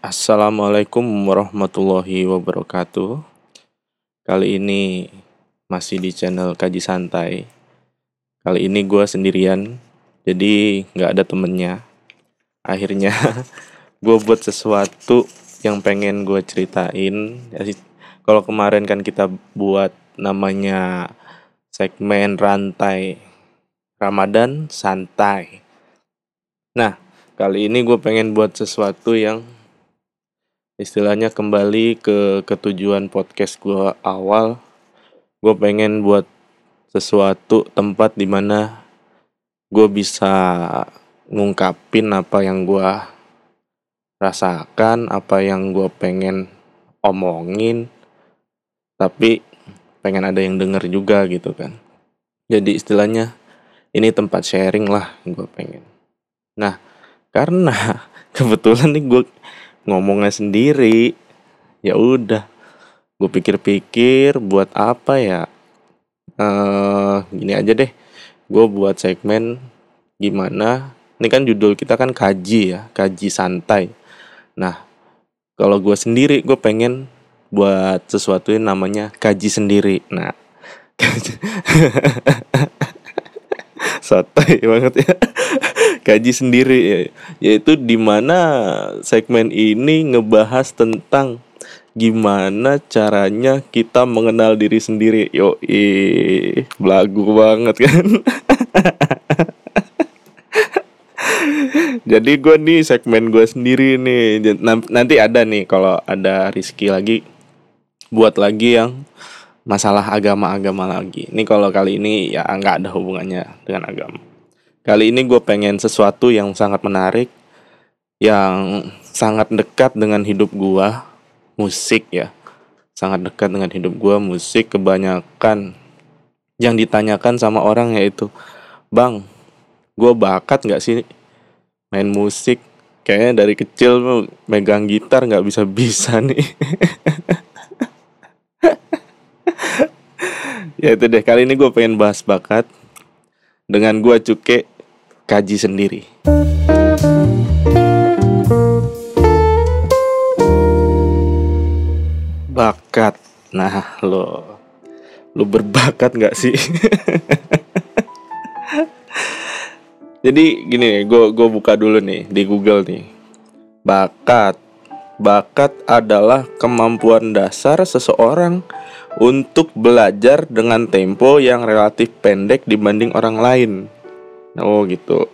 Assalamualaikum warahmatullahi wabarakatuh. Kali ini masih di channel Kaji Santai. Kali ini gue sendirian, jadi nggak ada temennya. Akhirnya gue buat sesuatu yang pengen gue ceritain. Kalau kemarin kan kita buat namanya segmen rantai Ramadan santai. Nah, kali ini gue pengen buat sesuatu yang istilahnya kembali ke ketujuan podcast gue awal. Gue pengen buat sesuatu tempat di mana gue bisa ngungkapin apa yang gue rasakan apa yang gue pengen omongin. Tapi pengen ada yang denger juga gitu kan. Jadi istilahnya ini tempat sharing lah gue pengen. Nah karena kebetulan nih gue ngomongnya sendiri. Ya udah gue pikir-pikir buat apa ya? Uh, gini aja deh. Gue buat segmen gimana? Ini kan judul kita kan kaji ya kaji santai. Nah kalau gue sendiri gue pengen buat sesuatu yang namanya kaji sendiri. Nah santai banget ya kaji sendiri ya yaitu di mana segmen ini ngebahas tentang gimana caranya kita mengenal diri sendiri. Yo belagu banget kan? Jadi gue nih segmen gue sendiri nih. Nanti ada nih kalau ada Rizky lagi buat lagi yang masalah agama-agama lagi. Ini kalau kali ini ya nggak ada hubungannya dengan agama Kali ini gue pengen sesuatu yang sangat menarik, yang sangat dekat dengan hidup gue, musik ya, sangat dekat dengan hidup gue, musik kebanyakan yang ditanyakan sama orang yaitu, bang, gue bakat nggak sih main musik? Kayaknya dari kecil megang gitar nggak bisa bisa nih. ya itu deh kali ini gue pengen bahas bakat dengan gue cuke kaji sendiri. Bakat, nah lo, lo berbakat nggak sih? Jadi gini, gue gue buka dulu nih di Google nih. Bakat, bakat adalah kemampuan dasar seseorang untuk belajar dengan tempo yang relatif pendek dibanding orang lain. Oh gitu.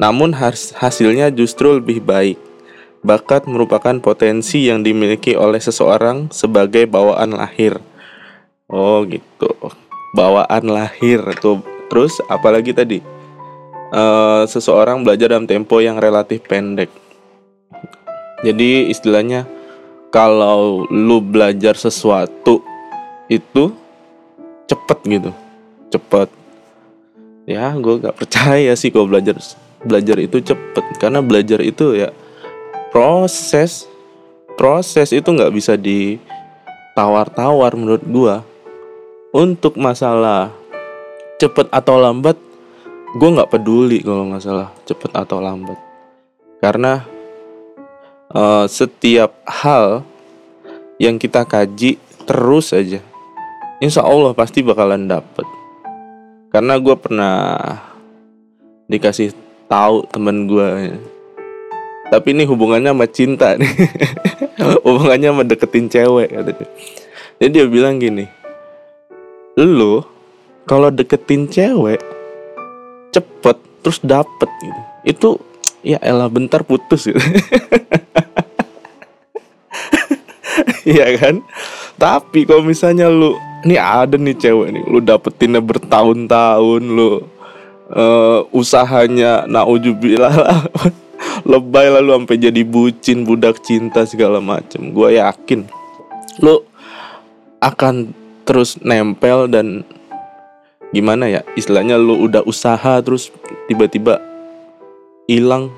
Namun hasilnya justru lebih baik. Bakat merupakan potensi yang dimiliki oleh seseorang sebagai bawaan lahir. Oh gitu. Bawaan lahir tuh. Terus apalagi tadi? Uh, seseorang belajar dalam tempo yang relatif pendek. Jadi istilahnya kalau lu belajar sesuatu itu cepet gitu, cepet ya gue gak percaya sih kalau belajar belajar itu cepet. Karena belajar itu ya proses proses itu nggak bisa ditawar-tawar menurut gue untuk masalah cepet atau lambat gue nggak peduli kalau masalah cepet atau lambat. Karena uh, setiap hal yang kita kaji terus aja insya Allah pasti bakalan dapet karena gue pernah dikasih tahu temen gue tapi ini hubungannya sama cinta nih. Hubungannya sama deketin cewek katanya. Jadi dia bilang gini lu kalau deketin cewek cepet terus dapet gitu. Itu ya elah bentar putus gitu. Iya kan? Tapi kalau misalnya lu ini ada nih cewek nih lu dapetinnya bertahun-tahun lu uh, usahanya naujubillah lebay lalu sampai jadi bucin budak cinta segala macem. Gue yakin lu akan terus nempel dan gimana ya istilahnya lu udah usaha terus tiba-tiba hilang.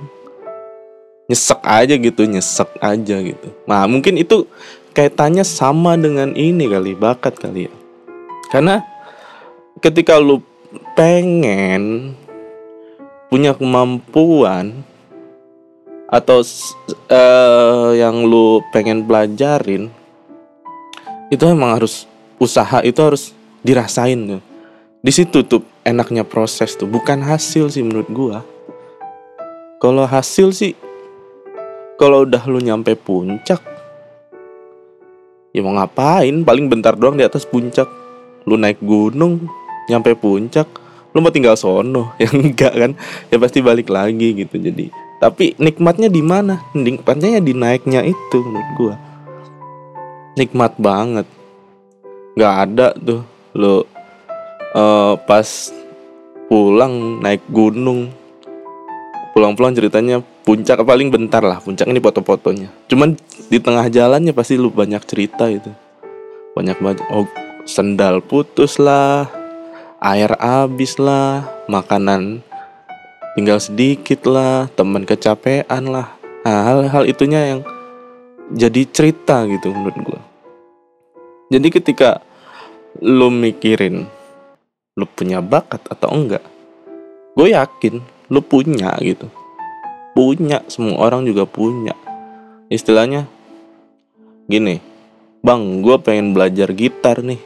Nyesek aja gitu nyesek aja gitu. Nah mungkin itu kaitannya sama dengan ini kali bakat kali ya karena ketika lu pengen punya kemampuan atau uh, yang lu pengen pelajarin itu emang harus usaha itu harus dirasain tuh. Di situ tuh enaknya proses tuh bukan hasil sih menurut gua. Kalau hasil sih kalau udah lu nyampe puncak ya mau ngapain? Paling bentar doang di atas puncak lu naik gunung nyampe puncak lu mau tinggal sono ya enggak kan? Ya pasti balik lagi gitu jadi. Tapi nikmatnya di mana? Nikmatnya ya di naiknya itu menurut gua. Nikmat banget. Nggak ada tuh lo uh, pas pulang naik gunung. Pulang-pulang ceritanya puncak paling bentar lah puncak ini foto-fotonya. Cuman di tengah jalannya pasti lu banyak cerita itu banyak banget oh sendal putus lah air habis lah makanan tinggal sedikit lah teman kecapean lah nah, hal-hal itunya yang jadi cerita gitu menurut gue jadi ketika lo mikirin lo punya bakat atau enggak gue yakin lo punya gitu. Punya semua orang juga punya. Istilahnya gini bang gue pengen belajar gitar nih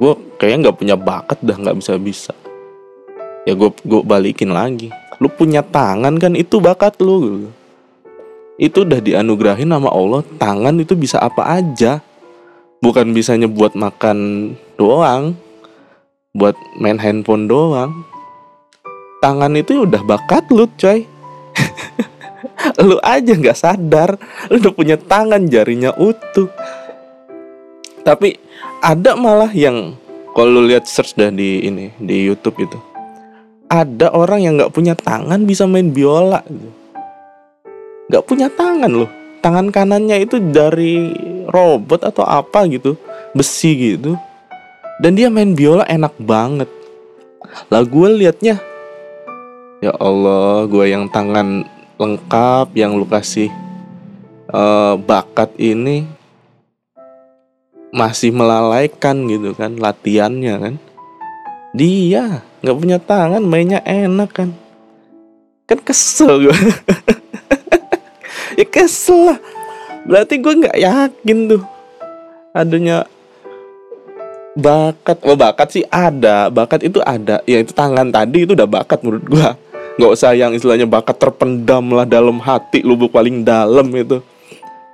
gue kayaknya nggak punya bakat dah nggak bisa bisa. Ya gue gue balikin lagi. Lu punya tangan kan itu bakat lu. Itu udah dianugerahin sama Allah tangan itu bisa apa aja. Bukan bisanya buat makan doang buat main handphone doang. Tangan itu udah bakat lu coy. Lu aja nggak sadar lu udah punya tangan jarinya utuh tapi ada malah yang kalau lu lihat search dah di ini di YouTube itu ada orang yang nggak punya tangan bisa main biola gitu. nggak punya tangan loh. Tangan kanannya itu dari robot atau apa gitu. Besi gitu. Dan dia main biola enak banget. Lah gue liatnya ya Allah gue yang tangan lengkap yang lu kasih uh, bakat ini masih melalaikan gitu kan latihannya kan. Dia nggak punya tangan mainnya enak kan. Kan kesel gue ya kesel lah. Berarti gue nggak yakin tuh adanya bakat. Oh bakat sih ada. Bakat itu ada. Ya itu tangan tadi itu udah bakat menurut gue nggak usah yang istilahnya bakat terpendam lah dalam hati lubuk paling dalam itu.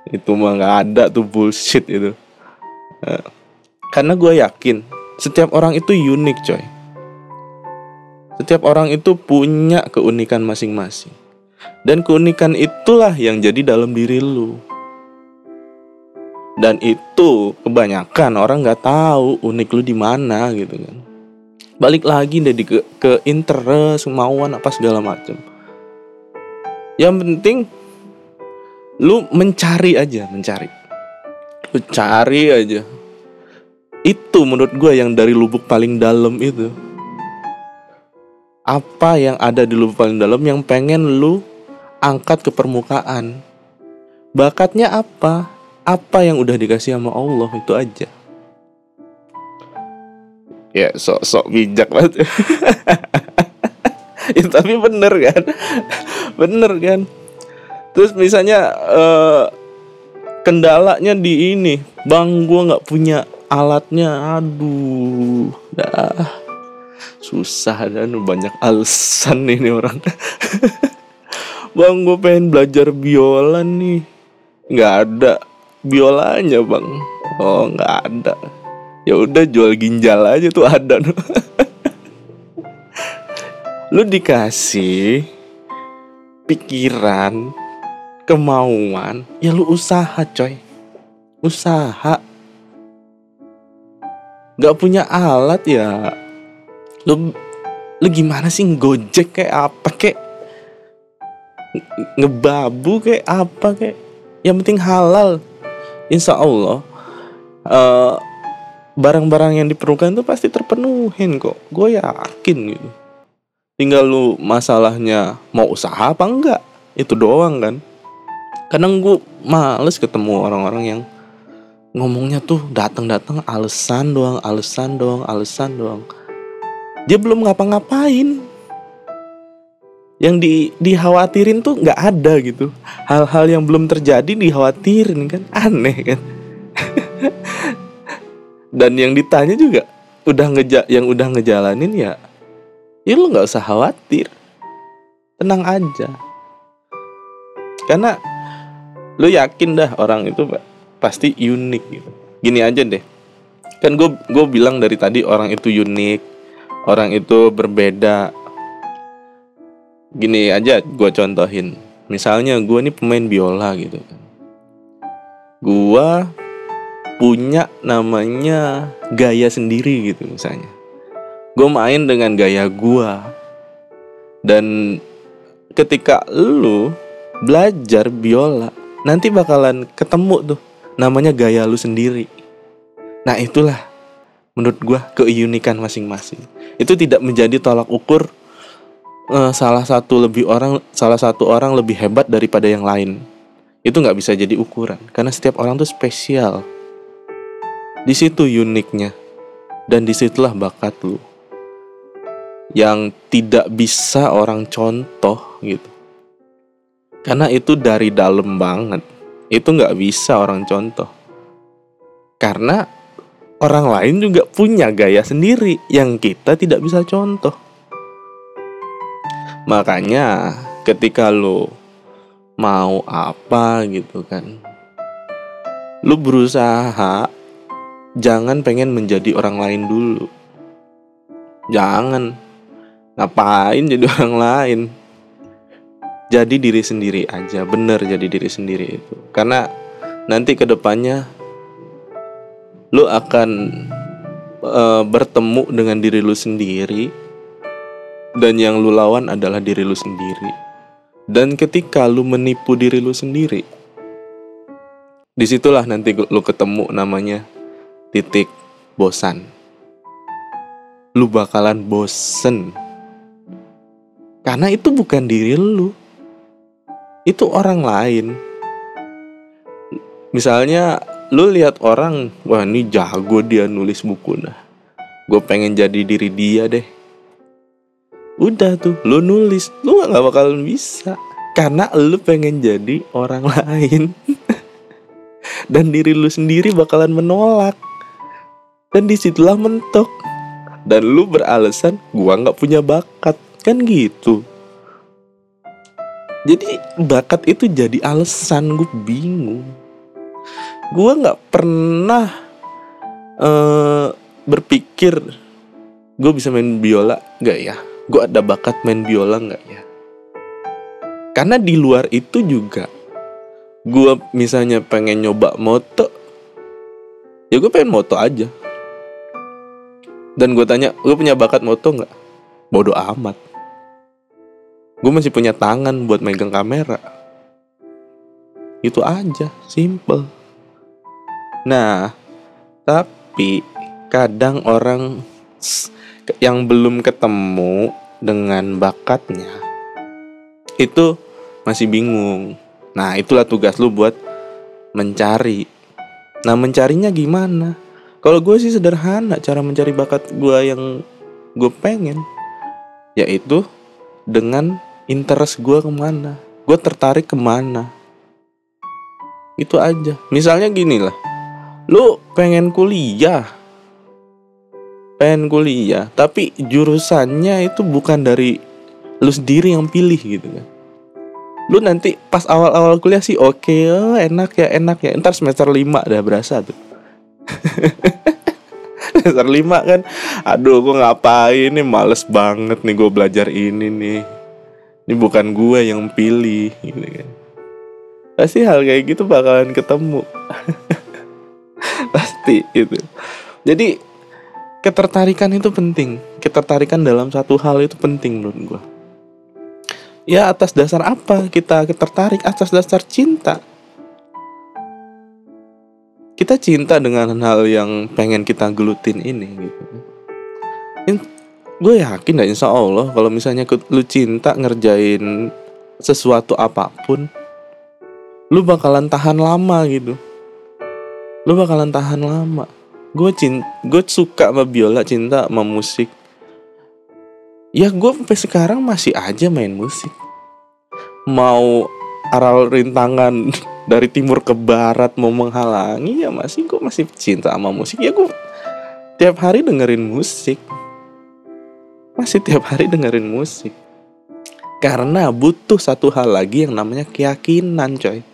Itu mah nggak ada tuh bullshit itu karena gue yakin setiap orang itu unik coy. Setiap orang itu punya keunikan masing-masing. Dan keunikan itulah yang jadi dalam diri lu. Dan itu kebanyakan orang nggak tahu unik lu di mana gitu kan. Balik lagi dari ke, ke interest kemauan apa segala macam yang penting lu mencari aja mencari lu cari aja. Itu menurut gue yang dari lubuk paling dalam itu. Apa yang ada di lubuk paling dalam yang pengen lu angkat ke permukaan? Bakatnya apa? Apa yang udah dikasih sama Allah itu aja. Ya sok-sok bijak banget ya, tapi bener kan? Bener kan? Terus misalnya uh, kendalanya di ini. Bang gue nggak punya alatnya. Aduh dah. Susah dan banyak alasan ini orang. Bang gue pengen belajar biola nih. Nggak ada biolanya bang. Oh nggak ada. Ya udah jual ginjal aja tuh ada. Lu dikasih pikiran kemauan. Ya lu usaha coy. Usaha. Nggak punya alat ya. Lu lu gimana sih gojek kayak apa kayak ngebabu kayak apa kayak yang penting halal. Insya Allah uh, barang-barang yang diperlukan itu pasti terpenuhin kok. Gue yakin gitu. Tinggal lu masalahnya mau usaha apa enggak? Itu doang kan kadang gue males ketemu orang-orang yang ngomongnya tuh datang-datang alasan doang, alasan doang, alasan doang. Dia belum ngapa-ngapain. yang di dikhawatirin tuh nggak ada gitu. Hal-hal yang belum terjadi dikhawatirin kan. Aneh kan. Dan yang ditanya juga udah ngeja yang udah ngejalanin ya ya lu nggak usah khawatir. Tenang aja. Karena lu yakin dah orang itu pasti unik gitu. Gini aja deh. Kan gue gue bilang dari tadi orang itu unik orang itu berbeda. Gini aja gue contohin. Misalnya gue nih pemain biola gitu kan. Gue punya namanya gaya sendiri gitu misalnya. Gue main dengan gaya gue dan ketika lu belajar biola nanti bakalan ketemu tuh. Namanya gaya lu sendiri. Nah itulah menurut gue keunikan masing-masing. Itu tidak menjadi tolak ukur uh, salah satu lebih orang salah satu orang lebih hebat daripada yang lain. Itu nggak bisa jadi ukuran karena setiap orang tuh spesial. Di situ uniknya dan di situlah bakat lu. Yang tidak bisa orang contoh gitu karena itu dari dalam banget. Itu nggak bisa orang contoh. Karena orang lain juga punya gaya sendiri yang kita tidak bisa contoh. Makanya ketika lo mau apa gitu kan Lu berusaha jangan pengen menjadi orang lain dulu. Jangan. Ngapain jadi orang lain Jadi diri sendiri aja Bener jadi diri sendiri itu Karena nanti ke depannya Lu akan uh, bertemu dengan diri lu sendiri dan yang lu lawan adalah diri lu sendiri. Dan ketika lu menipu diri lu sendiri, di situlah nanti lu ketemu namanya titik bosan. Lu bakalan bosen. Karena itu bukan diri lu. Itu orang lain. Misalnya lu lihat orang, wah ini jago dia nulis buku nah. Gue pengen jadi diri dia deh. Udah tuh lu nulis lu gak bakalan bisa. Karena lu pengen jadi orang lain. Dan diri lu sendiri bakalan menolak. Dan di situlah mentok. Dan lu beralasan gua nggak punya bakat. Kan gitu jadi bakat itu jadi alasan gue bingung. Gue nggak pernah uh, berpikir gue bisa main biola gak ya? Gue ada bakat main biola nggak ya? Karena di luar itu juga gue misalnya pengen nyoba moto ya gue pengen moto aja. Dan gue tanya gue punya bakat moto nggak? Bodoh amat gue masih punya tangan buat megang kamera itu aja simple nah tapi kadang orang yang belum ketemu dengan bakatnya itu masih bingung. Nah, itulah tugas lu buat mencari. Nah, mencarinya gimana? Kalau gue sih sederhana cara mencari bakat gue yang gue pengen, yaitu dengan interest gue ke mana, gue tertarik ke mana. Itu aja. Misalnya gini lah, lu pengen kuliah, pengen kuliah tapi jurusannya itu bukan dari lu sendiri yang pilih gitu kan. Lu nanti pas awal-awal kuliah sih oke okay, oh, enak ya enak ya. Ntar semester 5 dah berasa tuh. Semester 5 kan aduh gue ngapain nih males banget nih gue belajar ini nih ini bukan gue yang pilih gitu kan. Pasti hal kayak gitu bakalan ketemu. Pasti itu jadi ketertarikan itu penting. Ketertarikan dalam satu hal itu penting menurut gue ya atas dasar apa kita tertarik atas dasar cinta. Kita cinta dengan hal yang pengen kita gelutin ini gitu gue yakin dah insya Allah kalau misalnya lu cinta ngerjain sesuatu apa pun lu bakalan tahan lama gitu. Lu bakalan tahan lama. Gue cinta gue suka sama biola cinta sama musik. Ya gue sampai sekarang masih aja main musik. Mau aral rintangan dari timur ke barat mau menghalangi ya masih gue masih cinta sama musik. Ya gue tiap hari dengerin musik masih tiap hari dengerin musik. Karena butuh satu hal lagi yang namanya keyakinan coy.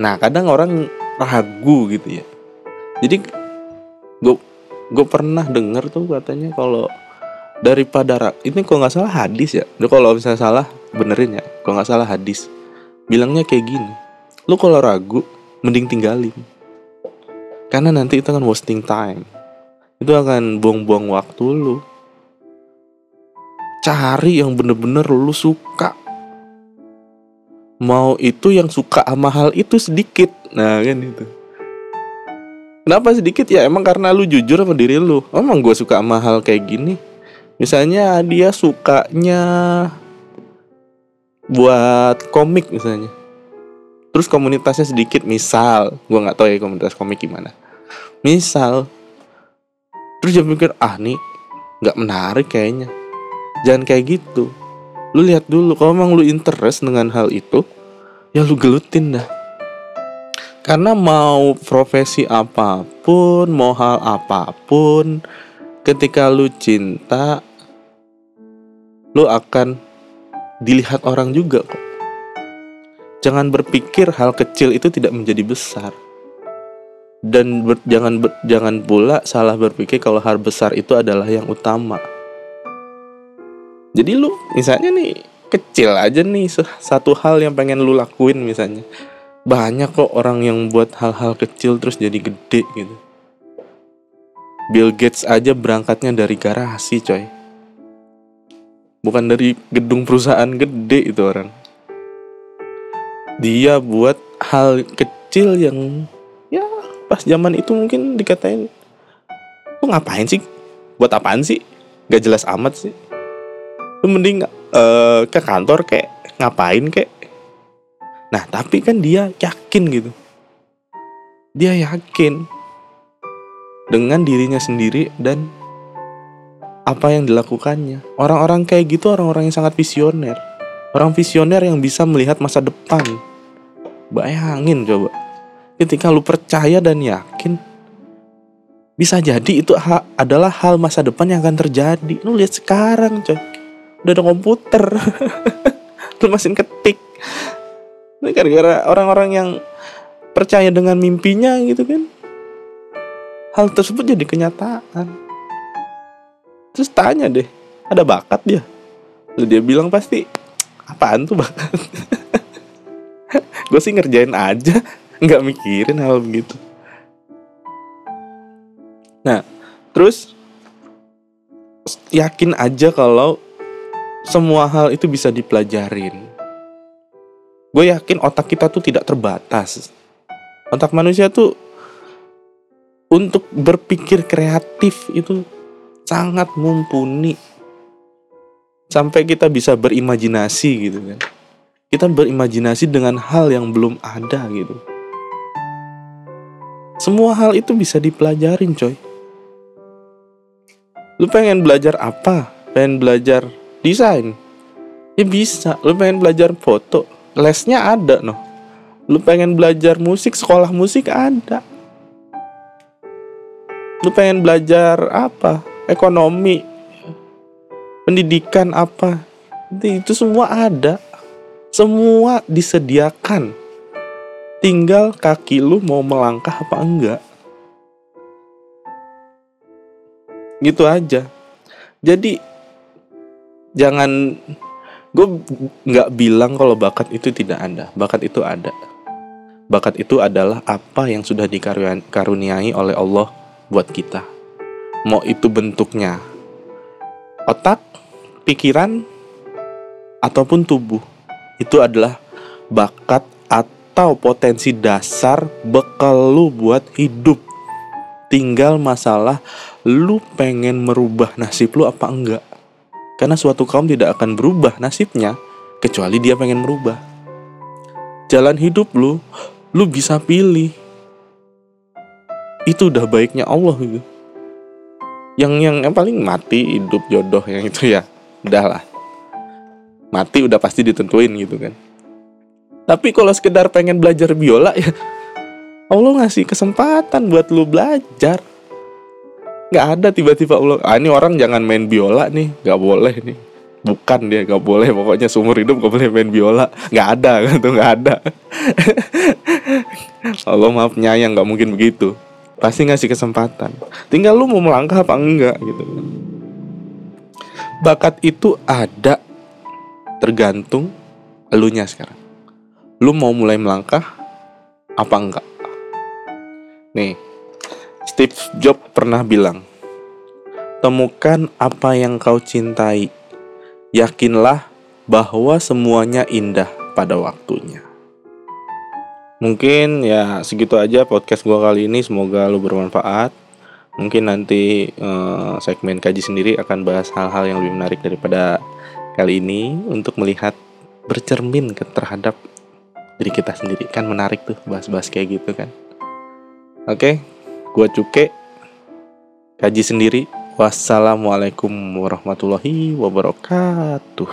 Nah kadang orang ragu gitu ya. Jadi gue gue pernah denger tuh katanya kalau daripada ini kok nggak salah hadis ya. Kalau misalnya salah benerin ya. Kalau nggak salah hadis. Bilangnya kayak gini lu kalau ragu mending tinggalin. Karena nanti itu akan wasting time. Itu akan buang-buang waktu lu cari yang bener-bener lu suka. Mau itu yang suka sama hal itu sedikit. Nah kan itu. Kenapa sedikit? Ya emang karena lu jujur sama diri lu. Emang gue suka sama hal kayak gini. Misalnya dia sukanya buat komik misalnya. Terus komunitasnya sedikit misal, gue nggak tahu ya komunitas komik gimana. Misal, terus dia mikir ah nih nggak menarik kayaknya. Jangan kayak gitu. Lu lihat dulu kalau emang lu interest dengan hal itu, ya lu gelutin dah. Karena mau profesi apa pun, mau hal apa pun, ketika lu cinta, lo akan dilihat orang juga kok. Jangan berpikir hal kecil itu tidak menjadi besar. Dan ber, jangan ber, jangan pula salah berpikir kalau hal besar itu adalah yang utama. Jadi lu misalnya nih kecil aja nih satu hal yang pengen lu lakuin misalnya. Banyak kok orang yang buat hal-hal kecil terus jadi gede gitu. Bill Gates aja berangkatnya dari garasi coy. Bukan dari gedung perusahaan gede itu orang. Dia buat hal kecil yang ya pas zaman itu mungkin dikatain lu ngapain sih? Buat apaan sih? Gak jelas amat sih lu mending uh, ke kantor kayak ngapain kayak nah tapi kan dia yakin gitu dia yakin dengan dirinya sendiri dan apa yang dilakukannya. Orang-orang kayak gitu orang-orang yang sangat visioner. Orang visioner yang bisa melihat masa depan. Bayangin coba. Ketika lu percaya dan yakin bisa jadi itu ha adalah hal masa depan yang akan terjadi. Lu lihat sekarang, coy. Udah ada komputer. lu mesin ketik. Ini gara-gara orang-orang yang percaya dengan mimpinya gitu kan. Hal tersebut jadi kenyataan terus tanya deh ada bakat dia Lalu dia bilang pasti apaan tuh bakat gue sih ngerjain aja nggak mikirin hal begitu nah terus yakin aja kalau semua hal itu bisa dipelajarin. Gue yakin otak kita tuh tidak terbatas. Otak manusia tuh untuk berpikir kreatif itu sangat mumpuni. Sampai kita bisa berimajinasi gitu kan. Kita berimajinasi dengan hal yang belum ada gitu. Semua hal itu bisa dipelajarin coy. Lu pengen belajar apa? Pengen belajar desain ya bisa lu pengen belajar foto lesnya ada noh lu pengen belajar musik sekolah musik ada lu pengen belajar apa ekonomi, pendidikan apa. Itu semua ada. Semua disediakan. Tinggal kaki lu mau melangkah apa enggak. Gitu aja. Jadi jangan gue nggak bilang kalau bakat itu tidak ada. Bakat itu ada. Bakat itu adalah apa yang sudah dikaruniai oleh Allah buat kita mau itu bentuknya otak, pikiran, ataupun tubuh. Itu adalah bakat atau potensi dasar bekal lu buat hidup. Tinggal masalah lu pengen merubah nasib lu apa enggak. Karena suatu kaum tidak akan berubah nasibnya kecuali dia pengen merubah. Jalan hidup lu, lu bisa pilih. Itu udah baiknya Allah gitu yang yang yang paling mati hidup jodoh yang itu ya udahlah mati udah pasti ditentuin gitu kan tapi kalau sekedar pengen belajar biola ya Allah ngasih kesempatan buat lu belajar nggak ada tiba-tiba Allah ah ini orang jangan main biola nih nggak boleh nih. Bukan dia nggak boleh pokoknya seumur hidup gak boleh main biola. Nggak ada kan tuh nggak ada. Allah maaf nyayang nggak mungkin begitu. Pasti ngasih kesempatan. Tinggal lu mau melangkah apa enggak gitu bakat itu ada tergantung elunya sekarang. Lu mau mulai melangkah apa enggak? Nih Steve Jobs pernah bilang temukan apa yang kau cintai yakinlah bahwa semuanya indah pada waktunya Mungkin ya segitu aja podcast gua kali ini. Semoga lu bermanfaat. Mungkin nanti uh, segmen kaji sendiri akan bahas hal-hal yang lebih menarik daripada kali ini untuk melihat bercermin terhadap diri kita sendiri kan menarik tuh bahas-bahas kayak gitu kan. Oke, Gua cuke kaji sendiri. Wassalamualaikum warahmatullahi wabarakatuh.